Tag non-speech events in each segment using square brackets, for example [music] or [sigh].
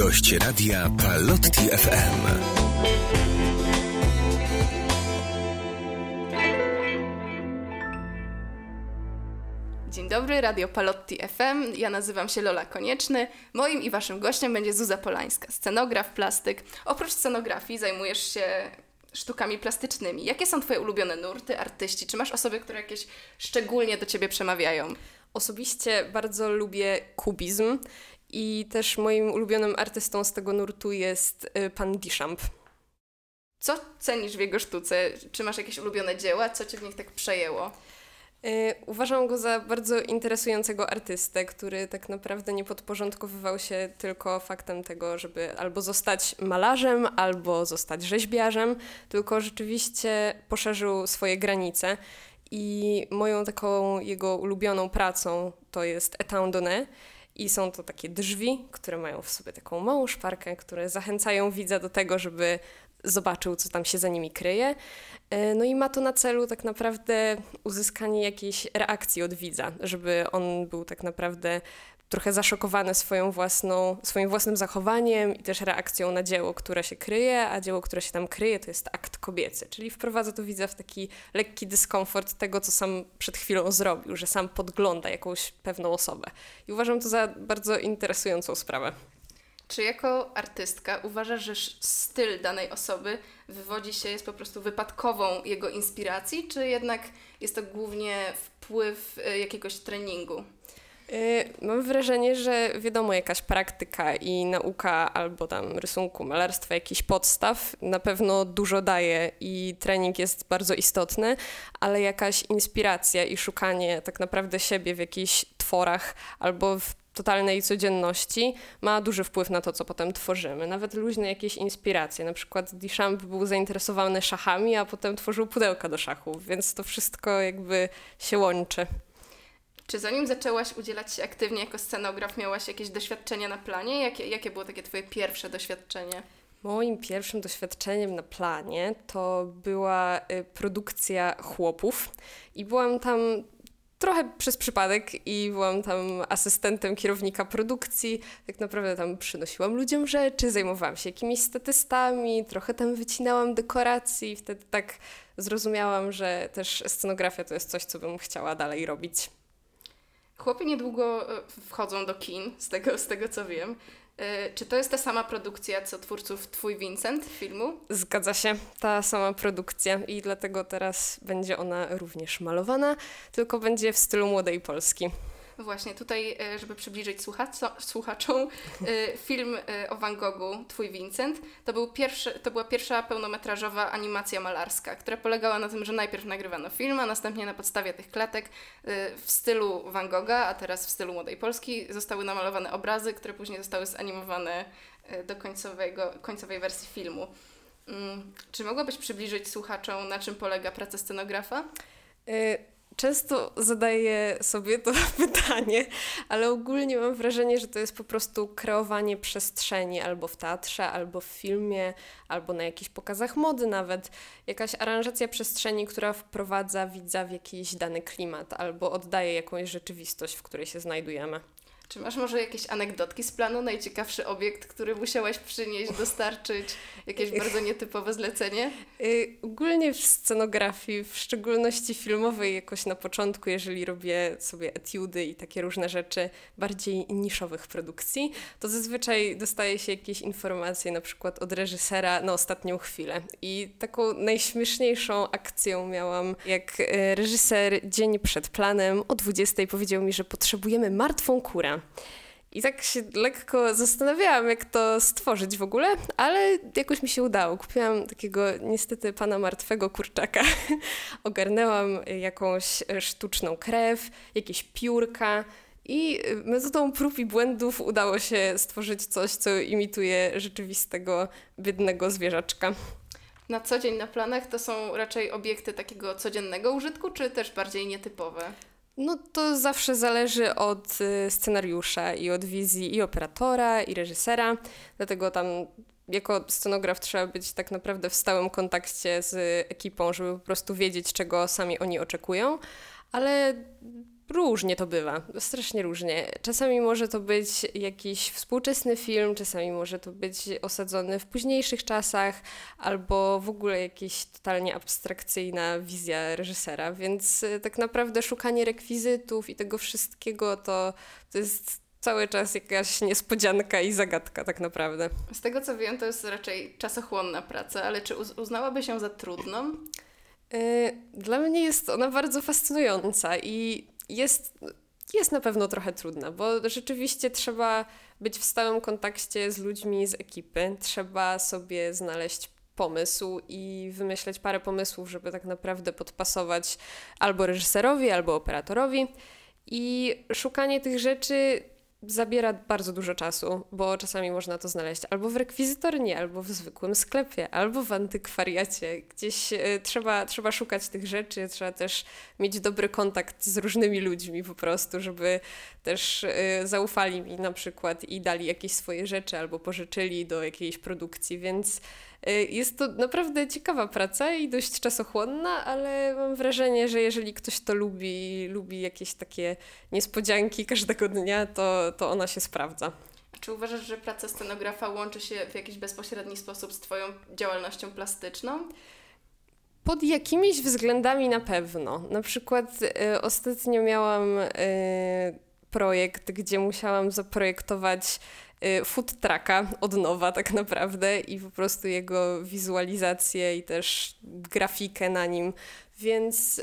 Gość radia Palotti FM. Dzień dobry, Radio Palotti FM. Ja nazywam się Lola Konieczny. Moim i waszym gościem będzie Zuza Polańska, scenograf, plastyk. Oprócz scenografii zajmujesz się sztukami plastycznymi. Jakie są twoje ulubione nurty, artyści? Czy masz osoby, które jakieś szczególnie do ciebie przemawiają? Osobiście bardzo lubię kubizm i też moim ulubionym artystą z tego nurtu jest y, pan Duchamp. Co cenisz w jego sztuce? Czy masz jakieś ulubione dzieła? Co cię w nich tak przejęło? Y, uważam go za bardzo interesującego artystę, który tak naprawdę nie podporządkowywał się tylko faktem tego, żeby albo zostać malarzem, albo zostać rzeźbiarzem, tylko rzeczywiście poszerzył swoje granice. I moją taką jego ulubioną pracą to jest Donné. I są to takie drzwi, które mają w sobie taką małą szparkę, które zachęcają widza do tego, żeby zobaczył, co tam się za nimi kryje. E, no i ma to na celu tak naprawdę uzyskanie jakiejś reakcji od widza, żeby on był tak naprawdę trochę zaszokowany swoją własną, swoim własnym zachowaniem i też reakcją na dzieło, które się kryje, a dzieło, które się tam kryje, to jest akt kobiecy, czyli wprowadza to widza w taki lekki dyskomfort tego, co sam przed chwilą zrobił, że sam podgląda jakąś pewną osobę. I uważam to za bardzo interesującą sprawę. Czy jako artystka uważasz, że styl danej osoby wywodzi się, jest po prostu wypadkową jego inspiracji, czy jednak jest to głównie wpływ y, jakiegoś treningu? Y, mam wrażenie, że wiadomo, jakaś praktyka i nauka albo tam rysunku, malarstwa, jakiś podstaw na pewno dużo daje i trening jest bardzo istotny, ale jakaś inspiracja i szukanie tak naprawdę siebie w jakichś tworach albo w totalnej codzienności ma duży wpływ na to, co potem tworzymy. Nawet luźne jakieś inspiracje. Na przykład Duchamp był zainteresowany szachami, a potem tworzył pudełka do szachów, więc to wszystko jakby się łączy. Czy zanim zaczęłaś udzielać się aktywnie jako scenograf, miałaś jakieś doświadczenia na planie? Jakie, jakie było takie Twoje pierwsze doświadczenie? Moim pierwszym doświadczeniem na planie to była y, produkcja chłopów i byłam tam trochę przez przypadek i byłam tam asystentem kierownika produkcji. Tak naprawdę tam przynosiłam ludziom rzeczy, zajmowałam się jakimiś statystami, trochę tam wycinałam dekoracji. Wtedy tak zrozumiałam, że też scenografia to jest coś, co bym chciała dalej robić. Chłopi niedługo e, wchodzą do kin, z tego, z tego co wiem. E, czy to jest ta sama produkcja, co twórców Twój Vincent filmu? Zgadza się, ta sama produkcja i dlatego teraz będzie ona również malowana, tylko będzie w stylu młodej Polski. Właśnie tutaj, e, żeby przybliżyć słuchaczom, e, film e, o Van Goghu, Twój Vincent, to, był pierwszy, to była pierwsza pełnometrażowa animacja malarska, która polegała na tym, że najpierw nagrywano film, a następnie na podstawie tych klatek w stylu Van Gogha, a teraz w stylu Młodej Polski, zostały namalowane obrazy, które później zostały zanimowane do końcowego, końcowej wersji filmu. Mm, czy mogłabyś przybliżyć słuchaczom, na czym polega praca scenografa? Często zadaję sobie to [laughs] pytanie, ale ogólnie mam wrażenie, że to jest po prostu kreowanie przestrzeni albo w teatrze, albo w filmie, albo na jakichś pokazach mody nawet. Jakaś aranżacja przestrzeni, która wprowadza widza w jakiś dany klimat albo oddaje jakąś rzeczywistość, w której się znajdujemy. Czy masz może jakieś anegdotki z planu? Najciekawszy obiekt, który musiałaś przynieść, dostarczyć? Jakieś bardzo nietypowe zlecenie? Yy, ogólnie w scenografii, w szczególności filmowej, jakoś na początku, jeżeli robię sobie etiudy i takie różne rzeczy bardziej niszowych produkcji, to zazwyczaj dostaje się jakieś informacje na przykład od reżysera na ostatnią chwilę. I taką najśmieszniejszą akcją miałam, jak y, reżyser dzień przed planem o 20 powiedział mi, że potrzebujemy martwą kurę. I tak się lekko zastanawiałam, jak to stworzyć w ogóle, ale jakoś mi się udało. Kupiłam takiego niestety pana martwego kurczaka. [laughs] Ogarnęłam jakąś sztuczną krew, jakieś piórka. I metodą prób i błędów udało się stworzyć coś, co imituje rzeczywistego, biednego zwierzaczka. Na co dzień na planach to są raczej obiekty takiego codziennego użytku, czy też bardziej nietypowe? No to zawsze zależy od y, scenariusza i od wizji i operatora, i reżysera, dlatego tam jako scenograf trzeba być tak naprawdę w stałym kontakcie z ekipą, żeby po prostu wiedzieć, czego sami oni oczekują, ale Różnie to bywa, strasznie różnie. Czasami może to być jakiś współczesny film, czasami może to być osadzony w późniejszych czasach, albo w ogóle jakaś totalnie abstrakcyjna wizja reżysera. Więc y, tak naprawdę szukanie rekwizytów i tego wszystkiego to, to jest cały czas jakaś niespodzianka i zagadka tak naprawdę. Z tego co wiem, to jest raczej czasochłonna praca, ale czy uznałaby się za trudną? Y, dla mnie jest ona bardzo fascynująca i jest, jest na pewno trochę trudna, bo rzeczywiście trzeba być w stałym kontakcie z ludźmi z ekipy, trzeba sobie znaleźć pomysł i wymyśleć parę pomysłów, żeby tak naprawdę podpasować albo reżyserowi, albo operatorowi. I szukanie tych rzeczy zabiera bardzo dużo czasu, bo czasami można to znaleźć albo w rekwizytorni, albo w zwykłym sklepie, albo w antykwariacie. Gdzieś y, trzeba, trzeba szukać tych rzeczy, trzeba też mieć dobry kontakt z różnymi ludźmi po prostu, żeby też y, zaufali mi na przykład i dali jakieś swoje rzeczy albo pożyczyli do jakiejś produkcji, więc jest to naprawdę ciekawa praca i dość czasochłonna, ale mam wrażenie, że jeżeli ktoś to lubi, lubi jakieś takie niespodzianki każdego dnia, to, to ona się sprawdza. Czy uważasz, że praca scenografa łączy się w jakiś bezpośredni sposób z Twoją działalnością plastyczną? Pod jakimiś względami na pewno. Na przykład y, ostatnio miałam y, projekt, gdzie musiałam zaprojektować Y, food trucka od nowa tak naprawdę i po prostu jego wizualizację i też grafikę na nim więc y,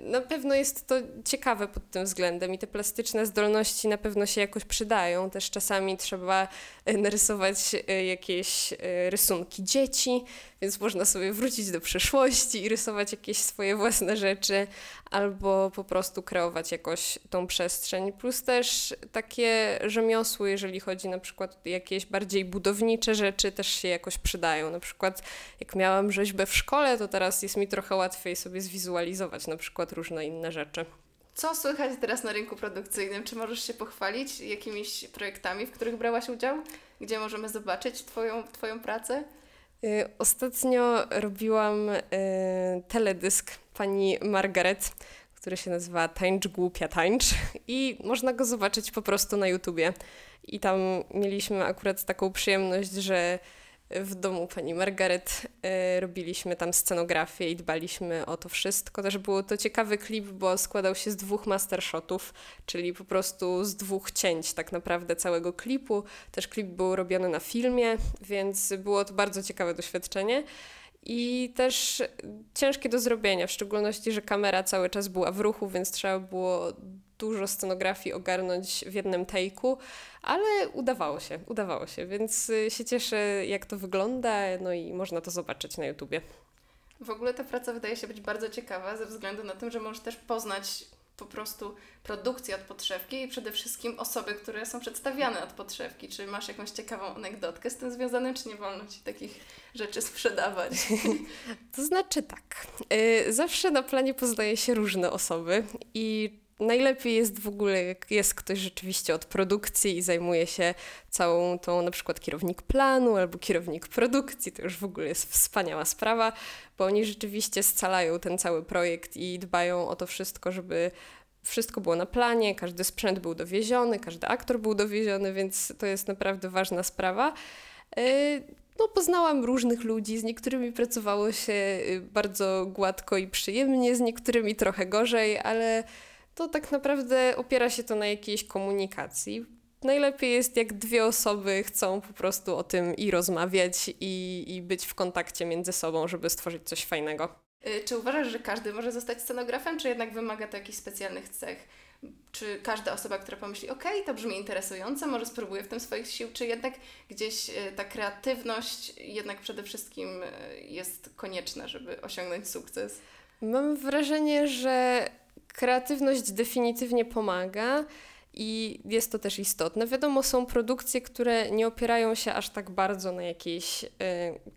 na pewno jest to ciekawe pod tym względem i te plastyczne zdolności na pewno się jakoś przydają. Też czasami trzeba y, narysować y, jakieś rysunki dzieci, więc można sobie wrócić do przeszłości i rysować jakieś swoje własne rzeczy, albo po prostu kreować jakoś tą przestrzeń. Plus też takie rzemiosły, jeżeli chodzi na przykład o jakieś bardziej budownicze rzeczy, też się jakoś przydają. Na przykład jak miałam rzeźbę w szkole, to teraz jest mi trochę łatwiej sobie zwizualizować na przykład różne inne rzeczy. Co słychać teraz na rynku produkcyjnym? Czy możesz się pochwalić jakimiś projektami, w których brałaś udział? Gdzie możemy zobaczyć Twoją, twoją pracę? Y, ostatnio robiłam y, teledysk pani Margaret, który się nazywa Tańcz Głupia Tańcz [laughs] i można go zobaczyć po prostu na YouTubie. I tam mieliśmy akurat taką przyjemność, że w domu pani Margaret y, robiliśmy tam scenografię i dbaliśmy o to wszystko. Też było to ciekawy klip, bo składał się z dwóch mastershotów, czyli po prostu z dwóch cięć tak naprawdę całego klipu. Też klip był robiony na filmie, więc było to bardzo ciekawe doświadczenie. I też ciężkie do zrobienia, w szczególności, że kamera cały czas była w ruchu, więc trzeba było dużo scenografii ogarnąć w jednym take'u, ale udawało się, udawało się, więc y, się cieszę jak to wygląda, no i można to zobaczyć na YouTubie. W ogóle ta praca wydaje się być bardzo ciekawa ze względu na to, że możesz też poznać po prostu produkcję od podszewki i przede wszystkim osoby, które są przedstawiane od podszewki. Czy masz jakąś ciekawą anegdotkę z tym związaną, czy nie wolno Ci takich rzeczy sprzedawać? [laughs] to znaczy tak. Y, zawsze na planie poznaje się różne osoby i najlepiej jest w ogóle, jak jest ktoś rzeczywiście od produkcji i zajmuje się całą tą, na przykład kierownik planu albo kierownik produkcji, to już w ogóle jest wspaniała sprawa, bo oni rzeczywiście scalają ten cały projekt i dbają o to wszystko, żeby wszystko było na planie, każdy sprzęt był dowieziony, każdy aktor był dowieziony, więc to jest naprawdę ważna sprawa. Y, no, poznałam różnych ludzi, z niektórymi pracowało się y, bardzo gładko i przyjemnie, z niektórymi trochę gorzej, ale to tak naprawdę opiera się to na jakiejś komunikacji. Najlepiej jest, jak dwie osoby chcą po prostu o tym i rozmawiać, i, i być w kontakcie między sobą, żeby stworzyć coś fajnego. Y, czy uważasz, że każdy może zostać scenografem, czy jednak wymaga to jakichś specjalnych cech? Czy każda osoba, która pomyśli, ok, to brzmi interesujące, może spróbuję w tym swoich sił, czy jednak gdzieś y, ta kreatywność jednak przede wszystkim y, jest konieczna, żeby osiągnąć sukces? Mam wrażenie, że kreatywność definitywnie pomaga. I jest to też istotne. Wiadomo, są produkcje, które nie opierają się aż tak bardzo na jakiejś y,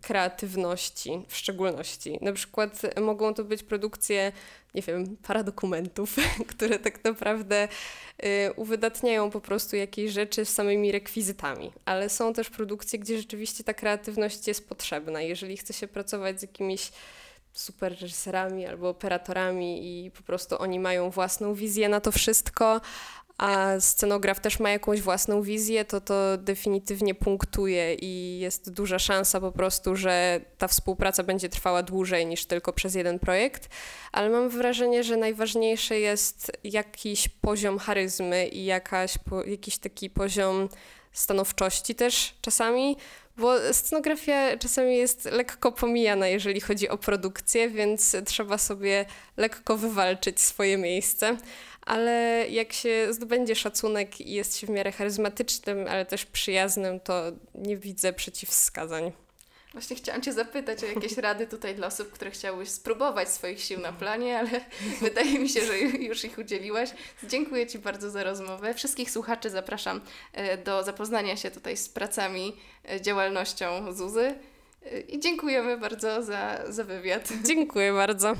kreatywności w szczególności. Na przykład mogą to być produkcje, nie wiem, paradokumentów, [laughs] które tak naprawdę y, uwydatniają po prostu jakieś rzeczy samymi rekwizytami. Ale są też produkcje, gdzie rzeczywiście ta kreatywność jest potrzebna. Jeżeli chce się pracować z jakimiś super reżyserami albo operatorami i po prostu oni mają własną wizję na to wszystko, a scenograf też ma jakąś własną wizję, to to definitywnie punktuje i jest duża szansa po prostu, że ta współpraca będzie trwała dłużej niż tylko przez jeden projekt, ale mam wrażenie, że najważniejszy jest jakiś poziom charyzmy i jakaś, jakiś taki poziom stanowczości też czasami, bo scenografia czasami jest lekko pomijana, jeżeli chodzi o produkcję, więc trzeba sobie lekko wywalczyć swoje miejsce. Ale jak się zdobędzie szacunek i jest się w miarę charyzmatycznym, ale też przyjaznym, to nie widzę przeciwwskazań. Właśnie chciałam Cię zapytać o jakieś rady tutaj dla osób, które chciały spróbować swoich sił na planie, ale [laughs] wydaje mi się, że już ich udzieliłaś. Dziękuję Ci bardzo za rozmowę. Wszystkich słuchaczy zapraszam e, do zapoznania się tutaj z pracami, e, działalnością Zuzy. E, I dziękujemy bardzo za, za wywiad. Dziękuję bardzo.